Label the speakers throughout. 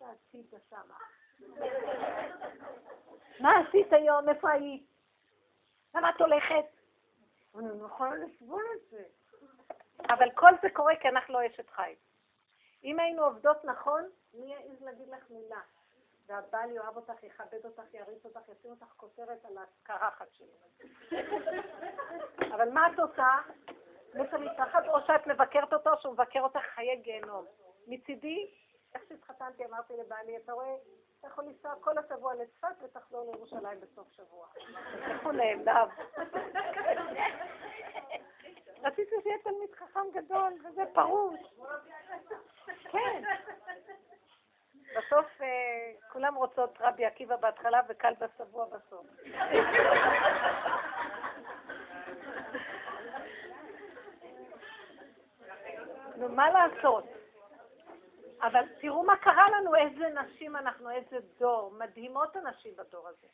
Speaker 1: עשית שמה? מה עשית היום? איפה היית? למה את הולכת? אני לא יכולה לסבול את זה. אבל כל זה קורה כי אנחנו לא אשת חי. אם היינו עובדות נכון, מי יעז להגיד לך מילה? והבעל יאהב אותך, יכבד אותך, יריץ אותך, ישים אותך כותרת על הקרחת שלו. אבל מה את עושה? נצא מתחת, או שאת מבקרת אותו, או שהוא מבקר אותך חיי גיהנום. מצידי, איך שהתחתנתי, אמרתי לבעלי, אתה רואה, אתה יכול לנסוע כל השבוע לצפת ותחזור לירושלים בסוף שבוע. תלכו לעמדיו. רציתי שיהיה תלמיד חכם גדול, וזה פרוש. כן. בסוף אה, כולם רוצות רבי עקיבא בהתחלה וקל בשבוע בסוף. נו, מה לעשות? אבל תראו מה קרה לנו, איזה נשים אנחנו, איזה דור. מדהימות הנשים בדור הזה.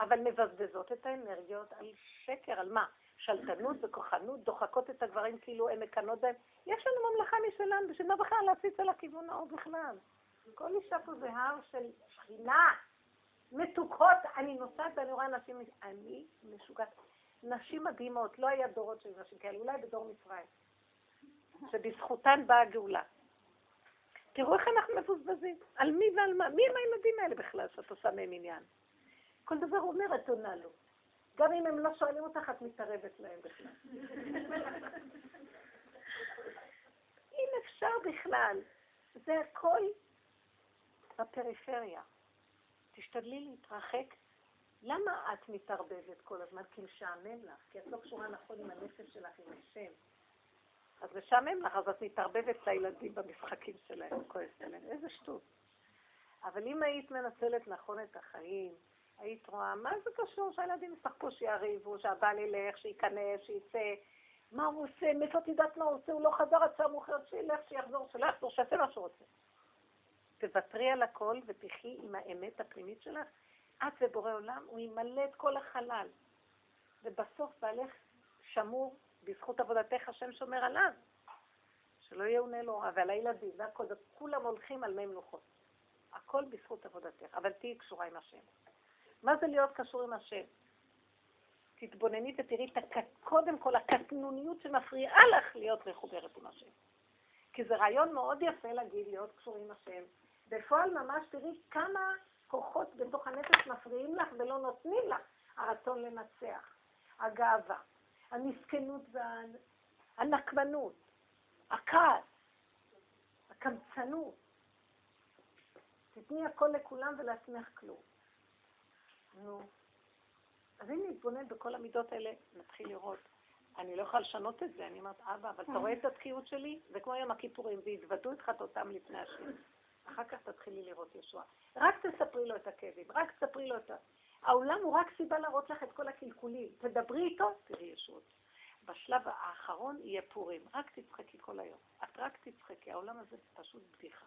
Speaker 1: אבל מבזבזות את האנרגיות על שקר, על מה? שלטנות וכוחנות, דוחקות את הגברים כאילו הן מקנות בהם. יש לנו ממלכה משלנו, בשביל מה בכלל להציץ על הכיוון ההוא בכלל? כל אישה פה זה הר של שכינה, מתוקות. אני נוסעת ואני רואה נשים, אני משוגעת. נשים מדהימות, לא היה דורות של נשים כאלה, אולי בדור מצרים, שבזכותן באה הגאולה. תראו איך אנחנו מבוזבזים. על מי ועל מה? מי הם הילדים האלה בכלל שאת עושה מהם עניין? כל דבר אומרת עונה לו. גם אם הם לא שואלים אותך, את מתערבת להם בכלל. אם אפשר בכלל, זה הכל בפריפריה. תשתדלי להתרחק. למה את מתערבבת כל הזמן? כי משעמם לך, כי את לא קשורה נכון עם הנפש שלך, עם השם. אז משעמם לך, אז את מתערבבת לילדים במשחקים שלהם, כועסת עליהם. איזה שטות. אבל אם היית מנצלת נכון את החיים, היית רואה, מה זה קשור שהילדים ישחקו, שיריבו, שהבעל ילך, שייכנס, שייצא, מה הוא עושה, מאיפה את יודעת מה הוא עושה, הוא לא חזר עד שעה מאוחרת, שילך, שיחזור, שלא יחזור, שיעשה מה שהוא רוצה. תוותרי על הכל ותחי עם האמת הפנימית שלך. את ובורא עולם, הוא ימלא את כל החלל. ובסוף בעלך שמור בזכות עבודתך השם שומר עליו. שלא יאונה לו רע, ועל הילדים, והכל, וכולם הולכים על מי מנוחות. הכל בזכות עבודתך, אבל תהיי קשורה עם השם. מה זה להיות קשור עם השם? תתבונני ותראי. קודם כל הקטנוניות שמפריעה לך להיות מחוברת עם השם. כי זה רעיון מאוד יפה להגיד להיות קשור עם השם. בפועל ממש תראי כמה כוחות בתוך הנפש מפריעים לך ולא נותנים לך הרצון לנצח, הגאווה, המסכנות והנקמנות, הכעס, הקמצנות. תתני הכל לכולם ולעצמך כלום. נו. אז אם נתבונן בכל המידות האלה, נתחיל לראות. אני לא יכולה לשנות את זה, אני אומרת, אבא, אבל אתה רואה את התקיעות שלי? זה כמו יום הכיפורים, והתוודו את חטאותם לפני השם. אחר כך תתחילי לראות ישוע. רק תספרי לו את הכאבים, רק תספרי לו את ה... העולם הוא רק סיבה להראות לך את כל הקלקולים. תדברי איתו, תראי ישועות. בשלב האחרון יהיה פורים. רק תצחקי כל היום. את רק תצחקי, העולם הזה זה פשוט בדיחה.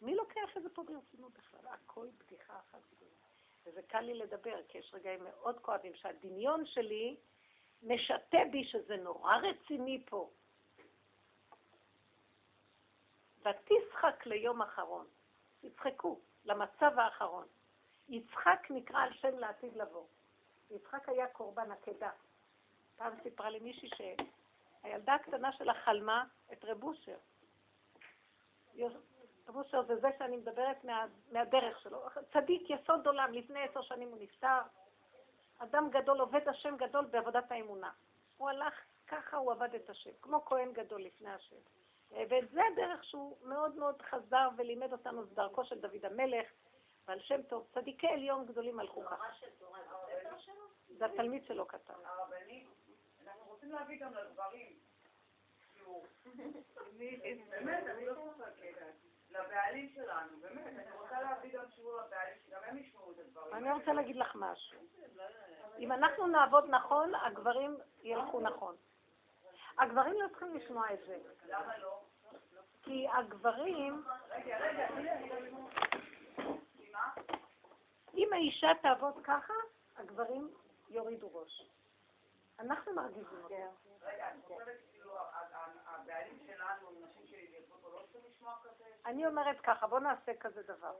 Speaker 1: מי לוקח את זה פה ברצינות בכלל? הכל בדיחה אחת גדולה. וזה קל לי לדבר, כי יש רגעים מאוד כואבים שהדמיון שלי משתה בי שזה נורא רציני פה. ותשחק ליום אחרון. תצחקו, למצב האחרון. יצחק נקרא על שם לעתיד לבוא. יצחק היה קורבן עקדה. פעם סיפרה לי מישהי שהילדה הקטנה שלה חלמה את רב אושר. רב אושר זה זה שאני מדברת מה, מהדרך שלו. צדיק יסוד עולם, לפני עשר שנים הוא נפטר. אדם גדול, עובד השם גדול בעבודת האמונה. הוא הלך, ככה הוא עבד את השם, כמו כהן גדול לפני השם. ואת זה הדרך שהוא מאוד מאוד חזר ולימד אותנו, זה דרכו של דוד המלך, ועל שם טוב, צדיקי עליון גדולים הלכו ככה. זה התלמיד שלו כתב.
Speaker 2: אנחנו רוצים להביא גם לגברים. באמת, אני לא צוחקת. לבעלים שלנו, באמת, אני רוצה להביא גם שיעור לבעלים, שגם הם ישמעו את הדברים.
Speaker 1: אני רוצה להגיד לך משהו. אם אנחנו נעבוד נכון, הגברים ילכו נכון. הגברים לא צריכים לשמוע את זה.
Speaker 2: למה לא?
Speaker 1: כי הגברים...
Speaker 2: רגע, רגע,
Speaker 1: אם האישה תעבוד ככה, הגברים יורידו ראש. אנחנו מרגיזים אותם.
Speaker 2: רגע, את חושבת כאילו הבעלים שלנו, נשים שלי, לא
Speaker 1: אני אומרת ככה, בואו נעשה כזה דבר.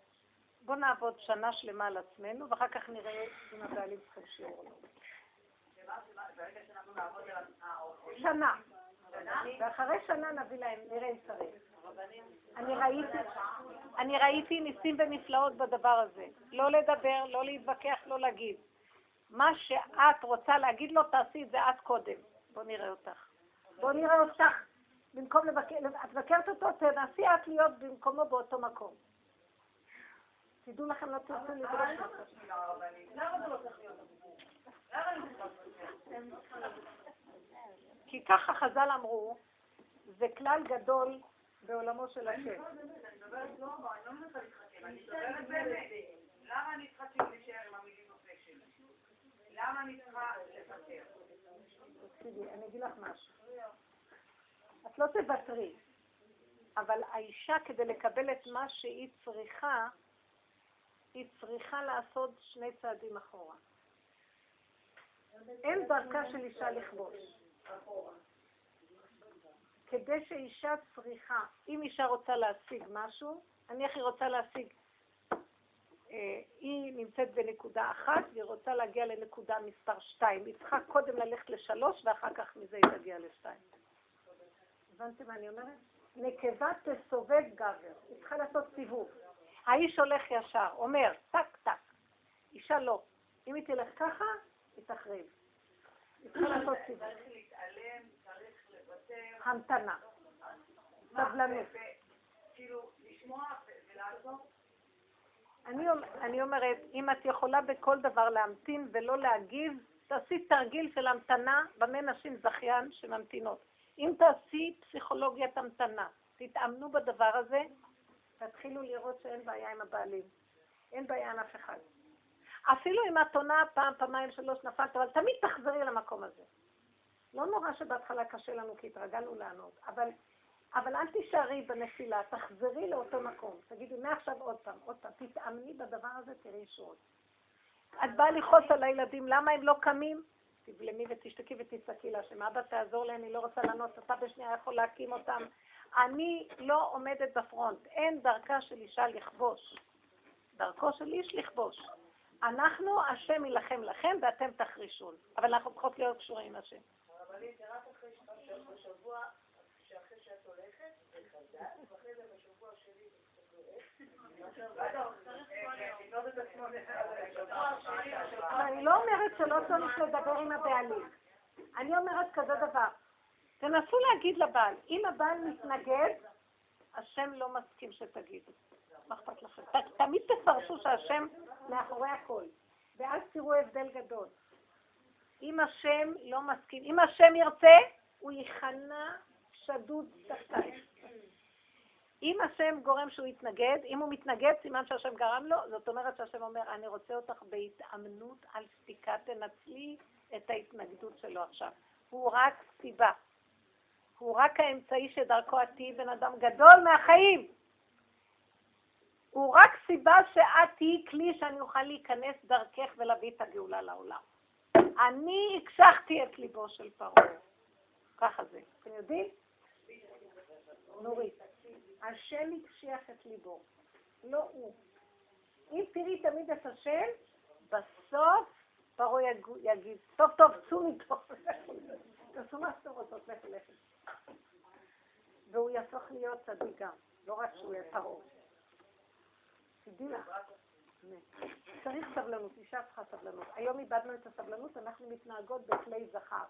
Speaker 1: בואו נעבוד שנה שלמה על עצמנו, ואחר כך נראה אם הבעלים צריכים שיעור או לא. שנה. ואחרי שנה נביא להם, נראה אם צריך. אני ראיתי, אני ראיתי ניסים ונפלאות בדבר הזה. לא לדבר, לא להתווכח, לא להגיד. מה שאת רוצה להגיד לו, תעשי את זה את קודם. בוא נראה אותך. בוא נראה אותך. במקום לבקר, את מבקרת אותו, תנסי את להיות במקומו באותו מקום. תדעו לכם, לא תרצו לדרוש כי ככה חז"ל אמרו, זה כלל גדול בעולמו של השם.
Speaker 2: למה אני צריכה להישאר עם המילים בפה שלי? למה אני צריכה לוותר?
Speaker 1: תקשיבי, אני אגיד לך משהו. את לא תוותרי, אבל האישה כדי לקבל את מה שהיא צריכה, היא צריכה לעשות שני צעדים אחורה. אין דרכה של אישה לכבוש. כדי שאישה צריכה, אם אישה רוצה להשיג משהו, נניח היא רוצה להשיג, אה, היא נמצאת בנקודה אחת והיא רוצה להגיע לנקודה מספר שתיים. היא צריכה קודם ללכת לשלוש ואחר כך מזה היא תגיע לשתיים. הבנתם מה אני אומרת? נקבה תסובב גבר, היא צריכה לעשות סיבוב. האיש הולך ישר, אומר, טק טק. אישה לא. אם היא תלך ככה, היא תחריב. היא צריכה לעשות סיבוב. המתנה. סבלנות.
Speaker 2: לשמוע ולעשות?
Speaker 1: אני אומרת, אם את יכולה בכל דבר להמתין ולא להגיב, תעשי תרגיל של המתנה במה נשים זכיין שממתינות. אם תעשי פסיכולוגיית המתנה, תתאמנו בדבר הזה, תתחילו לראות שאין בעיה עם הבעלים. אין בעיה עם אף אחד. אפילו אם את עונה פעם, פעמיים, שלוש, נפלת, אבל תמיד תחזרי למקום הזה. לא נורא שבהתחלה קשה לנו כי התרגלנו לענות, אבל, אבל אל תישארי בנפילה, תחזרי לאותו מקום. תגידי, מעכשיו עוד פעם, עוד פעם, תתאמני בדבר הזה, תראי שורות. את באה לכעוס על הילדים, למה הם לא קמים? תבלמי ותשתקי ותצעקי להשם, אבא תעזור לי, אני לא רוצה לענות, אתה בשנייה יכול להקים אותם. אני לא עומדת בפרונט, אין דרכה של אישה לכבוש. דרכו של איש לכבוש. אנחנו, השם יילחם לכם ואתם תחרישון. אבל אנחנו צריכות להיות קשורים עם השם.
Speaker 2: הרבנית, זה רק אחרי בשבוע, שאחרי שאת הולכת, חזק, ואחרי זה בשבוע שלי
Speaker 1: אני לא אומרת שלא צריך לדבר עם הבעלים. אני אומרת כזה דבר. תנסו להגיד לבעל, אם הבעל מתנגד, השם לא מסכים שתגידו. מה אכפת לכם? תמיד תפרשו שהשם מאחורי הכל, ואז תראו הבדל גדול. אם השם לא מסכים, אם השם ירצה, הוא ייכנע שדוד תחתיי. אם השם גורם שהוא יתנגד, אם הוא מתנגד, סימן שהשם גרם לו, זאת אומרת שהשם אומר, אני רוצה אותך בהתאמנות על שתיקה, תנצלי את ההתנגדות שלו עכשיו. הוא רק סיבה. הוא רק האמצעי שדרכו את תהיי בן אדם גדול מהחיים. הוא רק סיבה שאת תהיי כלי שאני אוכל להיכנס דרכך ולהביא את הגאולה לעולם. אני הקשחתי את ליבו של פרעה. ככה זה. אתם יודעים? נורית. השם הקשיח את ליבו, לא הוא. אם תראי תמיד את השם, בסוף פרעה יגיד, טוב טוב, צאו מפה, תעשו מה שאתם רוצות, לכו לכו. והוא יהפוך להיות צדיק גם, לא רק שהוא יהיה פרעה. תדעי לך. צריך סבלנות, אישה צריכה סבלנות. היום איבדנו את הסבלנות, אנחנו מתנהגות בכלי זכר.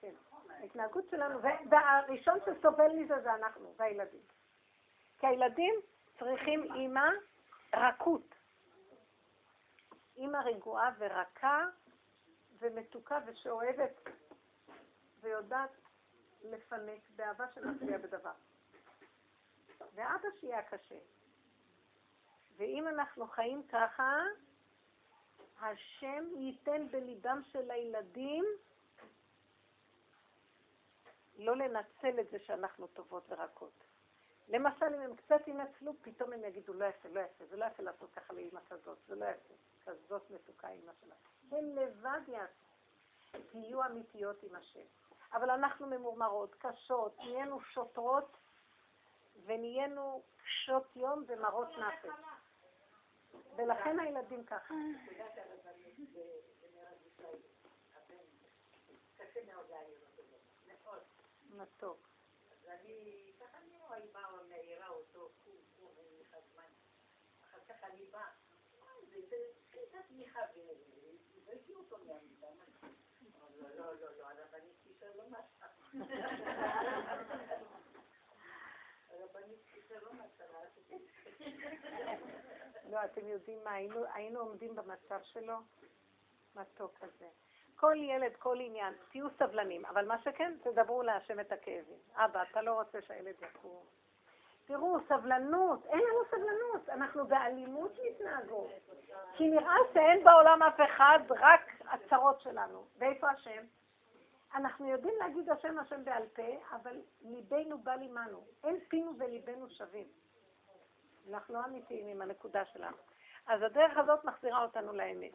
Speaker 1: כן, ההתנהגות שלנו, והראשון שסובל מזה זה אנחנו והילדים. כי הילדים צריכים אימא רכות. אימא רגועה ורכה ומתוקה ושאוהבת ויודעת לפנק באהבה שמצביעה בדבר. ואבא שיהיה קשה. ואם אנחנו חיים ככה, השם ייתן בליבם של הילדים לא לנצל את זה שאנחנו טובות ורקות. למשל, אם הם קצת ינצלו, פתאום הם יגידו, לא יפה, לא יפה, זה לא יפה לעשות ככה לאימא כזאת, זה לא יפה, כזאת מתוקה אימא שלה. הם לבד יעשו, תהיו אמיתיות עם השם. אבל אנחנו ממורמרות, קשות, נהיינו שוטרות ונהיינו קשות יום ומרות נפש. ולכן הילדים ככה. מתוק. אז אני, ככה אני רואה, היא באה ומעירה אותו, קום, קום, אין לך זמן. אחר כך אני באה, זה קצת תמיכה, והבאתי אותו מהמיטה. לא, לא, לא, לא, הרבנית קישר לא מצאה. הרבנית קישר לא מצאה. לא, אתם יודעים מה, היינו עומדים במצב שלו? מתוק כזה. כל ילד, כל עניין, תהיו סבלנים, אבל מה שכן, תדברו להשם את הכאבים. אבא, אתה לא רוצה שהילד יקום. תראו, סבלנות, אין לנו סבלנות, אנחנו באלימות מתנהגות. כי נראה שאין בעולם אף אחד, רק הצרות שלנו. ואיפה השם? אנחנו יודעים להגיד השם השם בעל פה, אבל ליבנו בא לימנו. אין פינו וליבנו שווים. אנחנו לא אמיתיים עם הנקודה שלנו. אז הדרך הזאת מחזירה אותנו לאמת.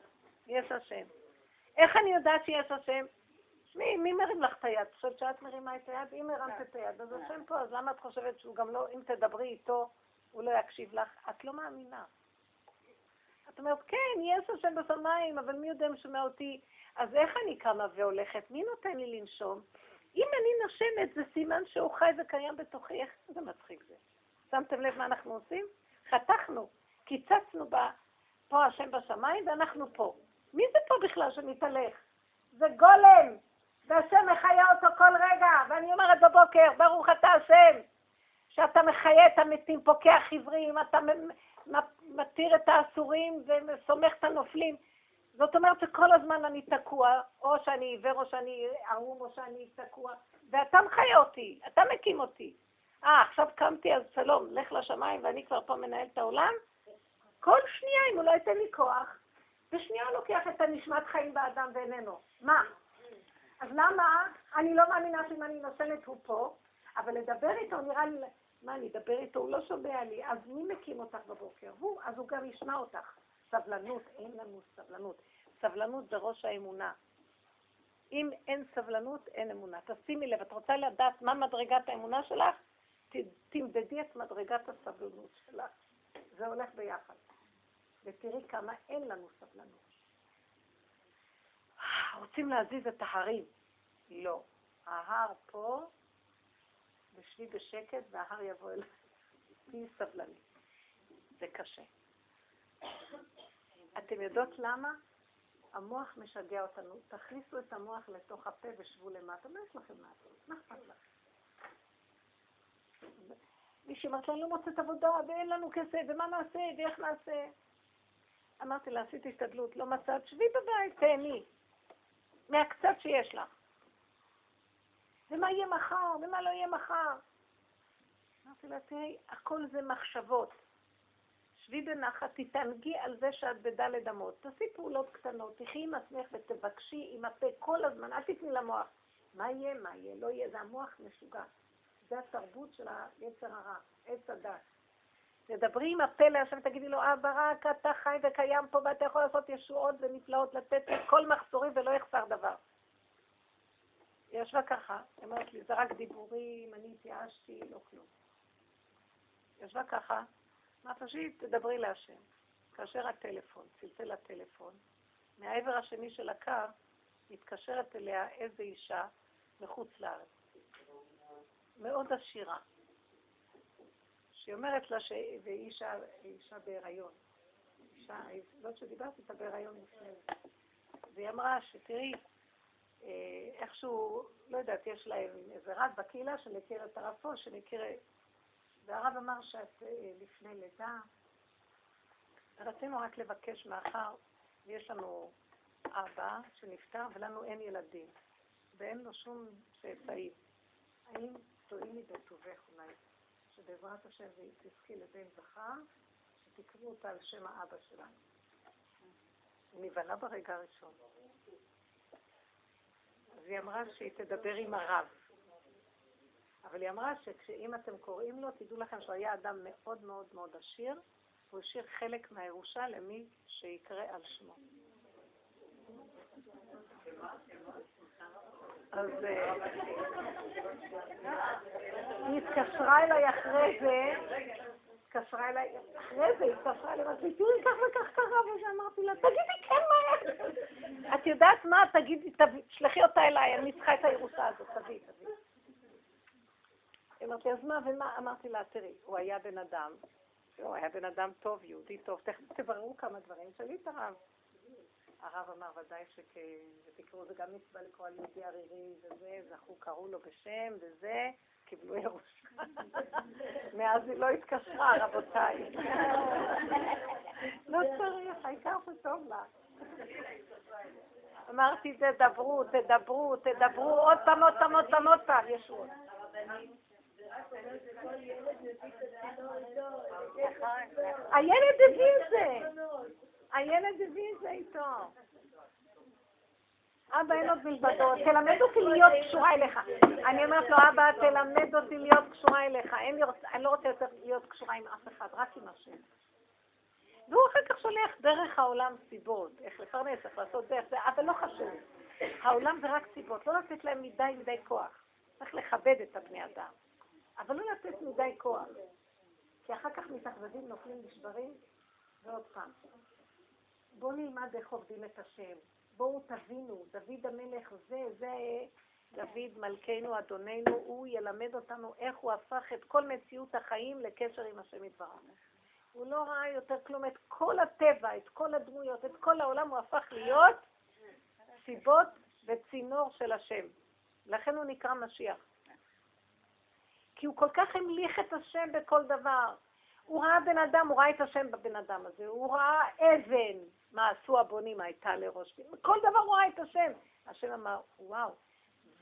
Speaker 1: יש השם. איך אני יודעת שיש השם? מי, מי מרים לך את היד? חושבת שאת מרימה את היד? אם הרמת את היד, אז השם פה, אז למה את חושבת שהוא גם לא, אם תדברי איתו, הוא לא יקשיב לך? את לא מאמינה. את אומרת, כן, יש השם בשמיים, אבל מי יודע אם שומע אותי? אז איך אני קמה והולכת? מי נותן לי לנשום? אם אני נושמת, זה סימן שהוא חי וקיים בתוכי. איך זה מצחיק זה? שמתם לב מה אנחנו עושים? חתכנו, קיצצנו ב... פה השם בשמיים ואנחנו פה. מי זה פה בכלל שמתהלך? זה גולם, והשם מחיה אותו כל רגע, ואני אומרת בבוקר, ברוך אתה השם, שאתה מחיה את המתים, פוקח עברים, אתה מתיר את האסורים וסומך את הנופלים. זאת אומרת שכל הזמן אני תקוע, או שאני עיוור, או שאני ערום, או שאני תקוע, ואתה מחיה אותי, אתה מקים אותי. אה, עכשיו קמתי, אז שלום, לך לשמיים, ואני כבר פה מנהל את העולם? כל שנייה, אם הוא לא ייתן לי כוח, בשנייה הוא לוקח את הנשמת חיים באדם ואיננו. מה? אז למה? אני לא מאמינה שאם אני נותנת הוא פה, אבל לדבר איתו נראה לי, מה, אני אדבר איתו? הוא לא שומע לי, אז מי מקים אותך בבוקר? הוא, אז הוא גם ישמע אותך. סבלנות, אין לנו סבלנות. סבלנות זה ראש האמונה. אם אין סבלנות, אין אמונה. תשימי לב, את רוצה לדעת מה מדרגת האמונה שלך? תמדדי את מדרגת הסבלנות שלך. זה הולך ביחד. ותראי כמה אין לנו סבלנות. רוצים להזיז את ההרים. לא. ההר פה, ושבי בשקט, וההר יבוא אליי. תהיי סבלני. זה קשה. אתם יודעות למה? המוח משגע אותנו. תכניסו את המוח לתוך הפה ושבו למטה. מה יש לכם לעשות? מה אכפת לכם? מישהי אמרת לה, אני לא מוצאת עבודה, ואין לנו כסף, ומה נעשה, ואיך נעשה? אמרתי לה, עשית השתדלות, לא מצאת, שבי בבית, תהני. מהקצת שיש לך. ומה יהיה מחר, ומה לא יהיה מחר. אמרתי לה, תראי, הכל זה מחשבות. שבי בנחת, תתענגי על זה שאת בדלת אמות. תעשי פעולות קטנות, תחי עם עצמך ותבקשי עם הפה כל הזמן, אל תתני למוח. מה יהיה, מה יהיה, לא יהיה, זה המוח משוגע. זה התרבות של היצר הרע, עץ הדת. תדברי עם הפה להשם, תגידי לו, אבא רק אתה חי וקיים פה ואתה יכול לעשות ישועות ונפלאות, לתת כל מחסורים ולא יחסר דבר. היא ישבה ככה, היא אומרת לי, זה רק דיבורים, אני התייאשתי, לא כלום. היא ישבה ככה, אמרת שהיא תדברי להשם. כאשר הטלפון, צלצל הטלפון, מהעבר השני של הקו מתקשרת אליה איזו אישה מחוץ לארץ. מאוד עשירה. שהיא אומרת לה שהיא אישה, אישה בהיריון. אישה, זאת שדיברתי איתה בהיריון לפני. והיא אמרה שתראי, אה, איכשהו, לא יודעת, יש להם איזה רב בקהילה שמכיר את הרב פה, שמכיר... והרב אמר שאת אה, לפני לידה. רצינו רק לבקש מאחר, ויש לנו אבא שנפטר ולנו אין ילדים, ואין לו שום צאצאים. האם תואילי בטובך אולי, שבעזרת השם תזכי לבן זכר, שתקראו אותה על שם האבא שלנו. נבהלה ברגע הראשון. אז היא אמרה שהיא תדבר עם הרב. אבל היא אמרה שאם אתם קוראים לו, תדעו לכם שהוא היה אדם מאוד מאוד מאוד עשיר, הוא השאיר חלק מהירושה למי שיקרא על שמו. אז אה, היא התקשרה אליי אחרי זה, התקשרה אליי, אחרי זה התקשרה אליי, אמרתי, תראי כך וכך קרה, ואמרתי לה, תגידי כן מה את יודעת מה? תגידי, תשלחי אותה אליי, אני צריכה את הירושה הזאת, תביאי, תביאי. היא אמרת לי, אז מה ומה? אמרתי לה, תראי, הוא היה בן אדם, הוא היה בן אדם טוב, יהודי טוב, תכף תבררו כמה דברים, שאלי את הרב. הרב אמר, ודאי שכן, ותקראו, זה גם מצווה לקרוא על יהודי ערירי וזה, זכו, קראו לו בשם וזה, קיבלו ירושה. מאז היא לא התקשרה, רבותיי. לא צריך, העיקר שטוב לה. אמרתי, תדברו, תדברו, תדברו, עוד פעם, עוד פעם, עוד פעם, עוד פעם, ישועות. הילד הביא את זה. הילד הביא את זה איתו. אבא אין עוד מלבדו, תלמד אותי להיות קשורה אליך. אני אומרת לו, אבא, תלמד אותי להיות קשורה אליך. אני לא רוצה יותר להיות קשורה עם אף אחד, רק עם השם. והוא אחר כך שולח דרך העולם סיבות, איך לפרנס, איך לעשות דרך זה, אבל לא חשוב. העולם זה רק סיבות, לא לתת להם מדי מדי כוח. צריך לכבד את הבני אדם. אבל לא לתת מדי כוח. כי אחר כך מתאכזבים, נופלים, נשברים, ועוד פעם. בואו נלמד איך עובדים את השם. בואו תבינו, דוד המלך זה, זה דוד מלכנו, אדוננו, הוא ילמד אותנו איך הוא הפך את כל מציאות החיים לקשר עם השם יתברך. הוא לא ראה יותר כלום, את כל הטבע, את כל הדמויות, את כל העולם, הוא הפך להיות סיבות וצינור של השם. לכן הוא נקרא משיח. כי הוא כל כך המליך את השם בכל דבר. הוא ראה בן אדם, הוא ראה את השם בבן אדם הזה, הוא ראה אבן, מה עשו הבונים, הייתה לראש, כל דבר הוא ראה את השם. השם אמר, וואו,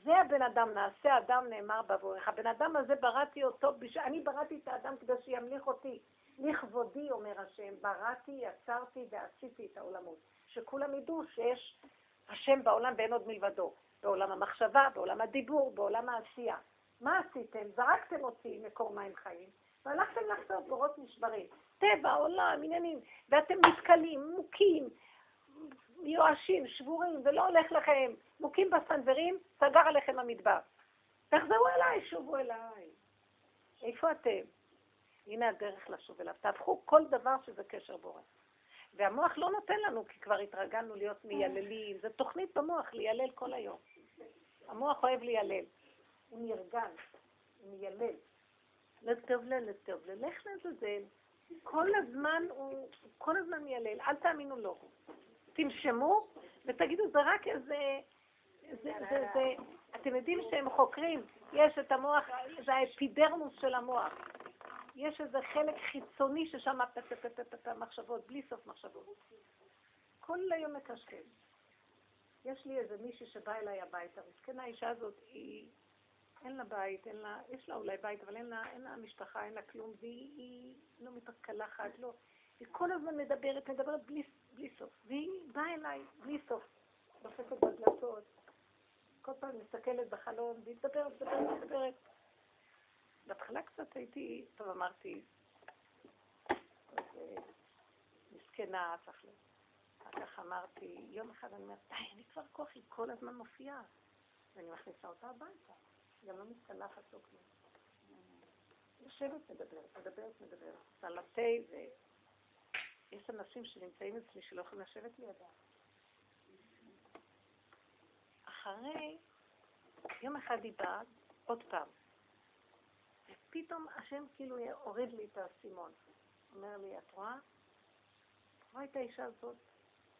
Speaker 1: זה הבן אדם, נעשה אדם נאמר בעבורך. הבן אדם הזה בראתי אותו, אני בראתי את האדם כדי שימליך אותי. לכבודי, אומר השם, בראתי, יצרתי ועשיתי את העולמות. שכולם ידעו שיש השם בעולם ואין עוד מלבדו. בעולם המחשבה, בעולם הדיבור, בעולם העשייה. מה עשיתם? זרקתם אותי מקור מים חיים, והלכתם לחשוב בורות נשברים. טבע, עולם, עניינים, ואתם נתקלים, מוכים, מיואשים, שבורים, ולא הולך לכם, מוכים בסנוורים, סגר עליכם המדבר. תחזרו אליי, שובו אליי. איפה אתם? הנה הדרך לשוב אליו. תהפכו כל דבר שזה קשר בורא. והמוח לא נותן לנו, כי כבר התרגלנו להיות מייללים. זו תוכנית במוח, ליילל כל היום. המוח אוהב ליילל. הוא נרגן, הוא מיילל. לטוב לה, לטוב לה, לך לעזאזל. כל הזמן הוא, כל הזמן מיילל, אל תאמינו לו. תנשמו ותגידו, זה רק איזה, זה, זה, זה, אתם יודעים שהם חוקרים, יש את המוח, זה האפידרמוס של המוח. יש איזה חלק חיצוני ששם מחשבות, בלי סוף מחשבות. כל היום מקשקש. יש לי איזה מישהי שבאה אליי הביתה, מסכנה האישה הזאת, היא אין לה בית, אין לה, יש לה אולי בית, אבל אין לה, אין לה משפחה, אין לה כלום, והיא היא לא מתקלחת, לא. היא כל הזמן מדברת, מדברת בלי, בלי סוף. והיא באה אליי בלי סוף, דופקת בדלתות, כל פעם מסתכלת בחלון, והיא מדברת, מדברת, מדברת. בהתחלה קצת הייתי, טוב, אמרתי, מסכנה, צריך ל... אחר כך אמרתי, יום אחד אני אומרת, די, אני כבר כוח, היא כל הזמן מופיעה. ואני מכניסה אותה הביתה. גם לא מתקלחת לא כלום. יושבת, מדברת, מדברת, מדברת. לה תה, ויש אנשים שנמצאים אצלי שלא יכולים לשבת לידה. אחרי, יום אחד היא באה, עוד פעם. ופתאום השם כאילו הוריד לי את האסימון. אומר לי, את רואה? את רואה את האישה הזאת?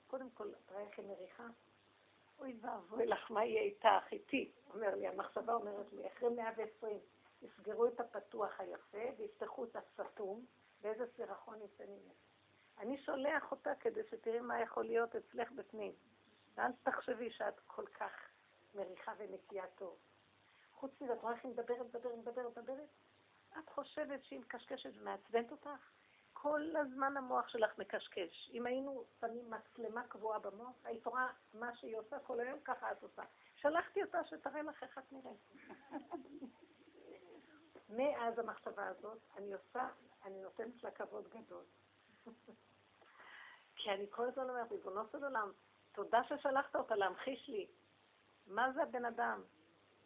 Speaker 1: קודם כל, את רואה איך היא מריחה? אוי ואבוי לך, מה יהיה איתך, איתי? אומר לי, המחשבה אומרת לי, אחרי 120 יסגרו את הפתוח היפה ויפתחו את הסתום, ואיזה סירחון יצא ממך. אני שולח אותה כדי שתראי מה יכול להיות אצלך בפנים. ואל תחשבי שאת כל כך מריחה ונקייה טוב. חוץ מזה, את רואה איך היא מדברת, מדברת, מדברת, מדברת? את חושבת שהיא מקשקשת ומעצבנת אותך? כל הזמן המוח שלך מקשקש. אם היינו שמים מצלמה קבועה במוח, היית רואה מה שהיא עושה כל היום, ככה את עושה. שלחתי אותה שתראה לך איך את נראית. מאז המחשבה הזאת, אני עושה, אני נותנת לה כבוד גדול. כי אני כל הזמן אומרת, ריבונו של עולם, תודה ששלחת אותה להמחיש לי מה זה הבן אדם,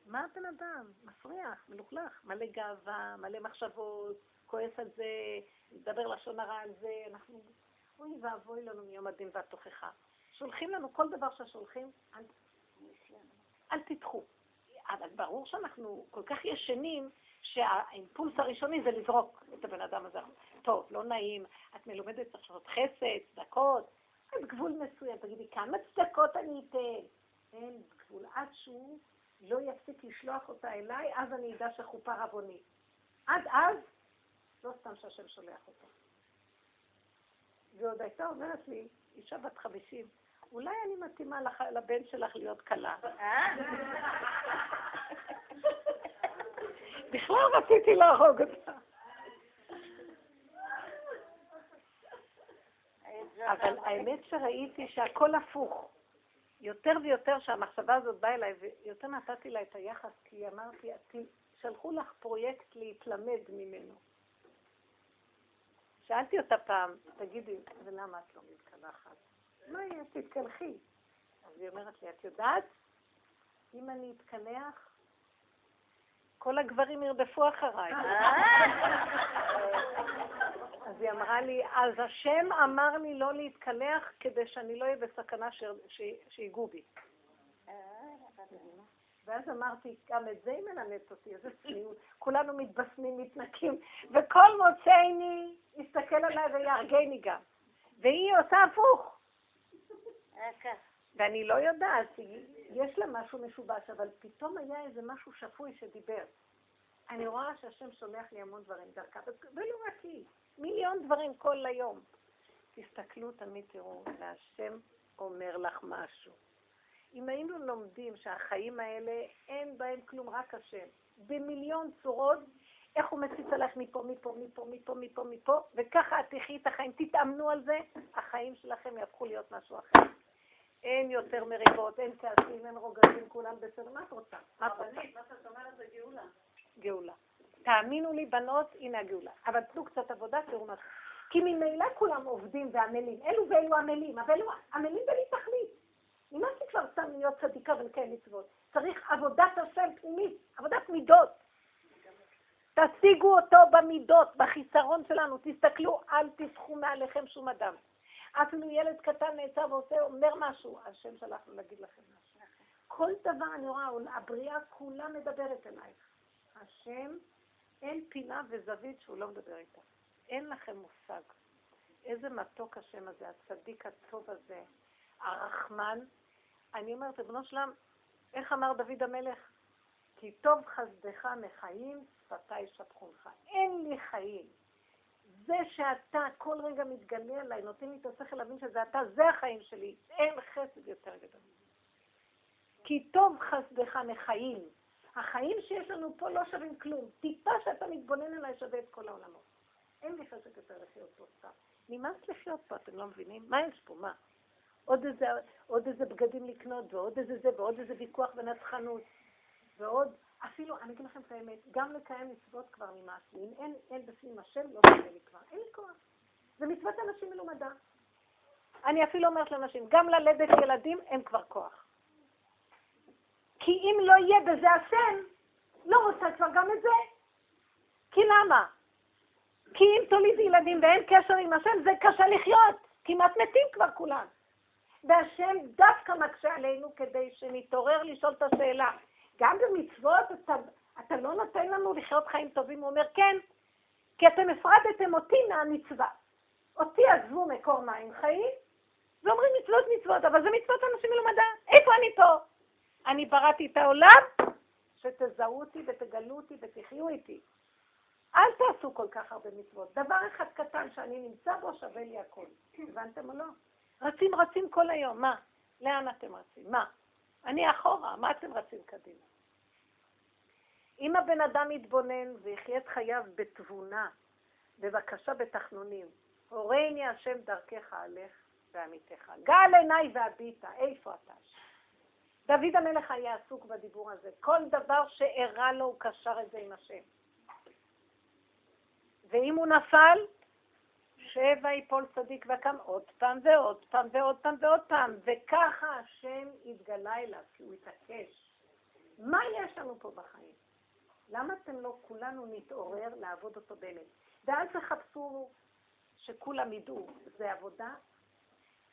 Speaker 1: מה הבן אדם? מפריח, מלוכלך, מלא גאווה, מלא מחשבות, כועס על זה, מדבר לשון הרע על זה, אנחנו... אוי ואבוי לנו מיום הדין והתוכחה. שולחים לנו כל דבר ששולחים, אל, אל תדחו. אבל ברור שאנחנו כל כך ישנים, שהאימפולס הראשוני זה לזרוק את הבן אדם הזה. טוב, לא נעים, את מלומדת עכשיו חסד, צדקות, עד גבול מסוים. תגידי, כמה צדקות אני אתן? אין גבול. עד שהוא לא יפסיק לשלוח אותה אליי, אז אני אדע שחופה רבוני. עד אז, לא סתם שהשם שולח אותה. ועוד הייתה אומרת לי, אישה בת חמישים, אולי אני מתאימה לך, לבן שלך להיות כלה. בכלל רציתי להרוג אותה. אבל האמת שראיתי שהכל הפוך. יותר ויותר שהמחשבה הזאת באה אליי, ויותר נתתי לה את היחס, כי אמרתי, שלחו לך פרויקט להתלמד ממנו. שאלתי אותה פעם, תגידי, ולמה את לא מתקלחת? מה יהיה? תתקלחי. אז היא אומרת לי, את יודעת, אם אני אתקלח, כל הגברים ירדפו אחריי. אז היא אמרה לי, אז השם אמר לי לא להתקלח כדי שאני לא אהיה בסכנה שיגעו בי. ואז אמרתי, גם את זה היא מלמדת אותי, איזה צניעות. כולנו מתבשמים, מתנקים, וכל מוצאיני יסתכל עליי ויהרגני גם. והיא עושה הפוך. ואני לא יודעת, יש לה משהו משובש, אבל פתאום היה איזה משהו שפוי שדיבר. אני רואה שהשם שולח לי המון דברים דרכה, ולא רק היא, מיליון דברים כל היום. תסתכלו תמיד, תראו, והשם אומר לך משהו. אם היינו לומדים שהחיים האלה, אין בהם כלום, רק השם. במיליון צורות, איך הוא מציץ עליך מפה, מפה, מפה, מפה, מפה, מפה, וככה את תחי את החיים, תתאמנו על זה, החיים שלכם יהפכו להיות משהו אחר. אין יותר מריבות, אין כעסים, אין רוגזים, כולם בסדר. מה את רוצה?
Speaker 2: מה את רוצה? מה שאת אומרת זה גאולה.
Speaker 1: גאולה. תאמינו לי, בנות, הנה הגאולה. אבל תנו קצת עבודה, תראו מה. כי ממילא כולם עובדים ועמלים. אלו ואלו עמלים, אבל אלו עמלים בלי תכלית. נמאס לי כבר סתם להיות צדיקה ולקיים מצוות. צריך עבודת השם פנימית, עבודת מידות. תשיגו אותו במידות, בחיסרון שלנו. תסתכלו, אל תסחו מעליכם שום אדם. אפילו ילד קטן נעצר ועושה, אומר משהו, השם שלח לו להגיד לכם משהו. כל דבר אני רואה, הבריאה כולה מדברת אלייך. השם, אין פינה וזווית שהוא לא מדבר איתה. אין לכם מושג. איזה מתוק השם הזה, הצדיק הטוב הזה, הרחמן. אני אומרת, ריבונו שלם, איך אמר דוד המלך? כי טוב חסדך מחיים, שפתיי שפכונך. אין לי חיים. זה שאתה כל רגע מתגלה עליי, נותן לי את השכל להבין שזה אתה, זה החיים שלי. אין חסד יותר גדול. כי טוב חסדך מחיים. החיים שיש לנו פה לא שווים כלום. טיפה שאתה מתבונן עליי שווה את כל העולמות. אין לי חשק יותר לחיות פה סתם. נמאס לחיות פה, אתם לא מבינים? מה יש פה? מה? עוד איזה, עוד איזה בגדים לקנות, ועוד איזה זה, ועוד איזה ויכוח ונצחנות, ועוד, אפילו, אני אגיד לכם את האמת, גם לקיים מצוות כבר נמאס לי. אם אין, אין בפנים השם, לא שווה לי כבר. אין לי כוח. זה מצוות אנשים מלומדה. אני אפילו אומרת לאנשים, גם ללדת ילדים אין כבר כוח. כי אם לא יהיה בזה השם, לא רוצה כבר גם את זה. כי למה? כי אם תוליד ילדים ואין קשר עם השם, זה קשה לחיות. כמעט מתים כבר כולם. והשם דווקא מקשה עלינו כדי שנתעורר לשאול את השאלה. גם במצוות אתה, אתה לא נותן לנו לחיות חיים טובים. הוא אומר, כן, כי אתם הפרדתם אותי מהמצווה. אותי עזבו מקור מים חיים, ואומרים מצוות מצוות, אבל זה מצוות אנשים מלומדה. איפה אני פה? אני בראתי את העולם, שתזהו אותי ותגלו אותי ותחיו איתי. אל תעשו כל כך הרבה מצוות. דבר אחד קטן שאני נמצא בו שווה לי הכל. הבנתם או לא? רצים רצים כל היום, מה? לאן אתם רצים? מה? אני אחורה, מה אתם רצים קדימה? אם הבן אדם יתבונן ויחיה את חייו בתבונה, בבקשה בתחנונים, הורני השם דרכך הלך ועמיתך. גל עיניי והביטה, איפה אתה? דוד המלך היה עסוק בדיבור הזה. כל דבר שאירע לו, הוא קשר את זה עם השם. ואם הוא נפל, שבע יפול צדיק וקם עוד פעם ועוד פעם ועוד פעם ועוד פעם, וככה השם התגלה אליו, כי הוא התעקש. מה יש לנו פה בחיים? למה אתם לא כולנו נתעורר לעבוד אותו באמת? ואל תחפשו שכולם ידעו, זה עבודה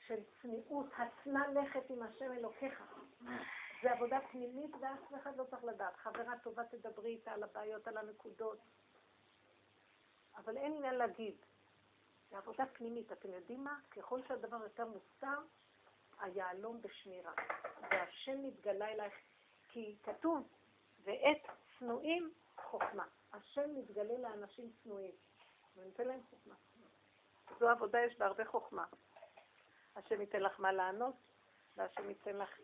Speaker 1: של צניעות, הצנע לכת עם השם אלוקיך. זה עבודה פנימית ואף אחד לא צריך לדעת. חברה טובה תדברי איתה על הבעיות, על הנקודות. אבל אין עניין להגיד. זה עבודה פנימית. אתם יודעים מה? ככל שהדבר יותר מוסר, היהלום בשמירה. והשם מתגלה אלייך, כי כתוב, ועת צנועים חוכמה. השם מתגלה לאנשים צנועים. ונותן להם חוכמה. זו עבודה, יש בה הרבה חוכמה. השם ייתן לך מה לענות, והשם ייתן לך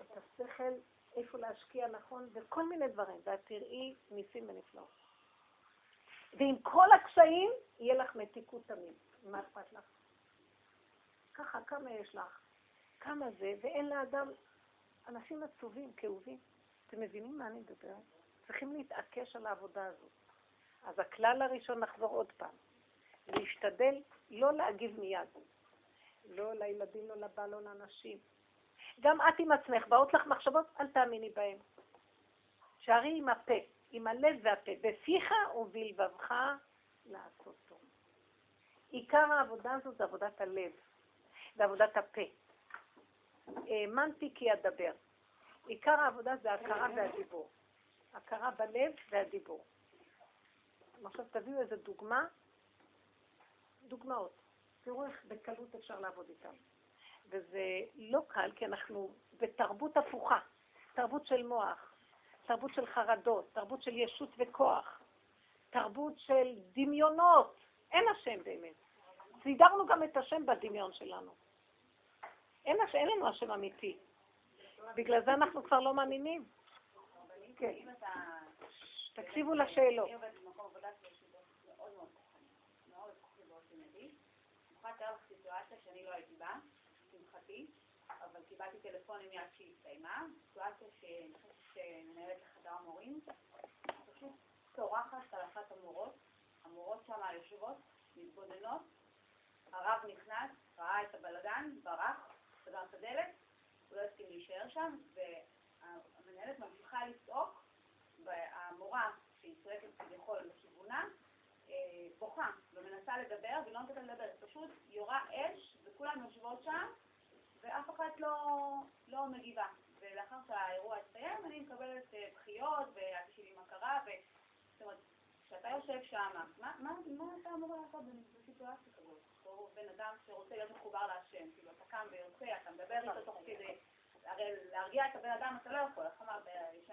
Speaker 1: את השכל, איפה להשקיע נכון, וכל מיני דברים, ואת תראי ניסים ונפלאות. ועם כל הקשיים, יהיה לך מתיקות תמיד. מה אכפת לך? ככה, כמה יש לך? כמה זה, ואין לאדם, אנשים עצובים, כאובים. אתם מבינים מה אני מדברת? צריכים להתעקש על העבודה הזאת. אז הכלל הראשון, נחזור עוד פעם, להשתדל לא להגיב מיד. לא לילדים, לא לבעל, לא לאנשים. גם את עם עצמך, באות לך מחשבות, אל תאמיני בהן. שערי עם הפה, עם הלב והפה, בפיך ובלבבך לעשות טוב. עיקר העבודה הזו זה עבודת הלב, זה עבודת הפה. האמנתי כי אדבר. עיקר העבודה זה הכרה והדיבור. הכרה בלב והדיבור. עכשיו תביאו איזה דוגמה, דוגמאות. תראו איך בקלות אפשר לעבוד איתם. וזה לא קל, כי אנחנו בתרבות הפוכה, תרבות של מוח, תרבות של חרדות, תרבות של ישות וכוח, תרבות של דמיונות. אין השם באמת. סידרנו גם את השם בדמיון שלנו. אין, הש... אין לנו השם אמיתי. בגלל זה אנחנו כבר לא מאמינים. כן. תקשיבו לשאלות.
Speaker 3: סיטואציה שאני לא הייתי בה, לשמחתי, אבל קיבלתי טלפונים מיד שהיא הסתיימה, סיטואציה שמנהלת לחדר המורים, פשוט צורחת על אחת המורות, המורות שם יושבות, מתבוננות, הרב נכנס, ראה את הבלגן, ברח, סגר את הדלת, הוא לא הסכים להישאר שם, והמנהלת ממשיכה לצעוק, והמורה, שהיא צועקת כביכול לכיוונה, אה, בוכה ומנסה לדבר, והיא לא נותנת לדבר, פשוט יורה אש, וכולם יושבות שם, ואף אחת לא, לא מגיבה. ולאחר שהאירוע הסתיים, אני מקבלת אה, בכיות, ואת שלי מה קרה, ו... זאת אומרת, כשאתה יושב שם, מה, מה, מה אתה אמור לעשות בסיטואציה כזאת? בתור בן אדם שרוצה להיות מחובר להשם, כאילו, אתה קם ויוצא, אתה מדבר איתו תוך כדי, הרי להרגיע את הבן אדם אתה לא יכול, איך אמרת?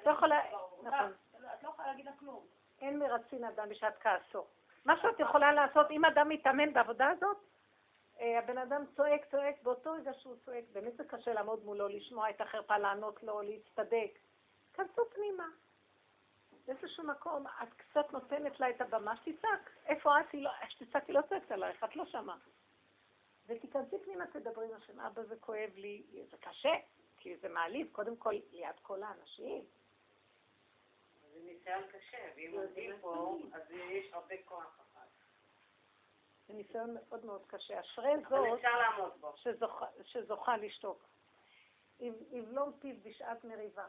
Speaker 1: לא יכולה, נכון.
Speaker 3: את לא יכולה להגיד לה כלום.
Speaker 1: אין מרצין אדם בשעת כעסו. מה שאת יכולה לעשות, אם אדם מתאמן בעבודה הזאת, אה, הבן אדם צועק, צועק, באותו רגע שהוא צועק, באמת זה קשה לעמוד מולו, לשמוע את החרפה, לענות לו, להצטדק. כנסו פנימה. באיזשהו מקום את קצת נותנת לה את הבמה, שתצעק. איפה את? לא, שתצעק היא לא צועקת עלייך, את לא שמה. ותיכנסי פנימה, תדברי עם השם, אבא זה כואב לי, זה קשה, כי זה מעליב, קודם כל ליד כל האנשים.
Speaker 4: זה ניסיון קשה, ואם עומדים פה, אז יש הרבה כוח.
Speaker 1: זה ניסיון מאוד מאוד קשה. אשרי זאת שזוכה, שזוכה לשתוק. יבלום פיו בשעת מריבה.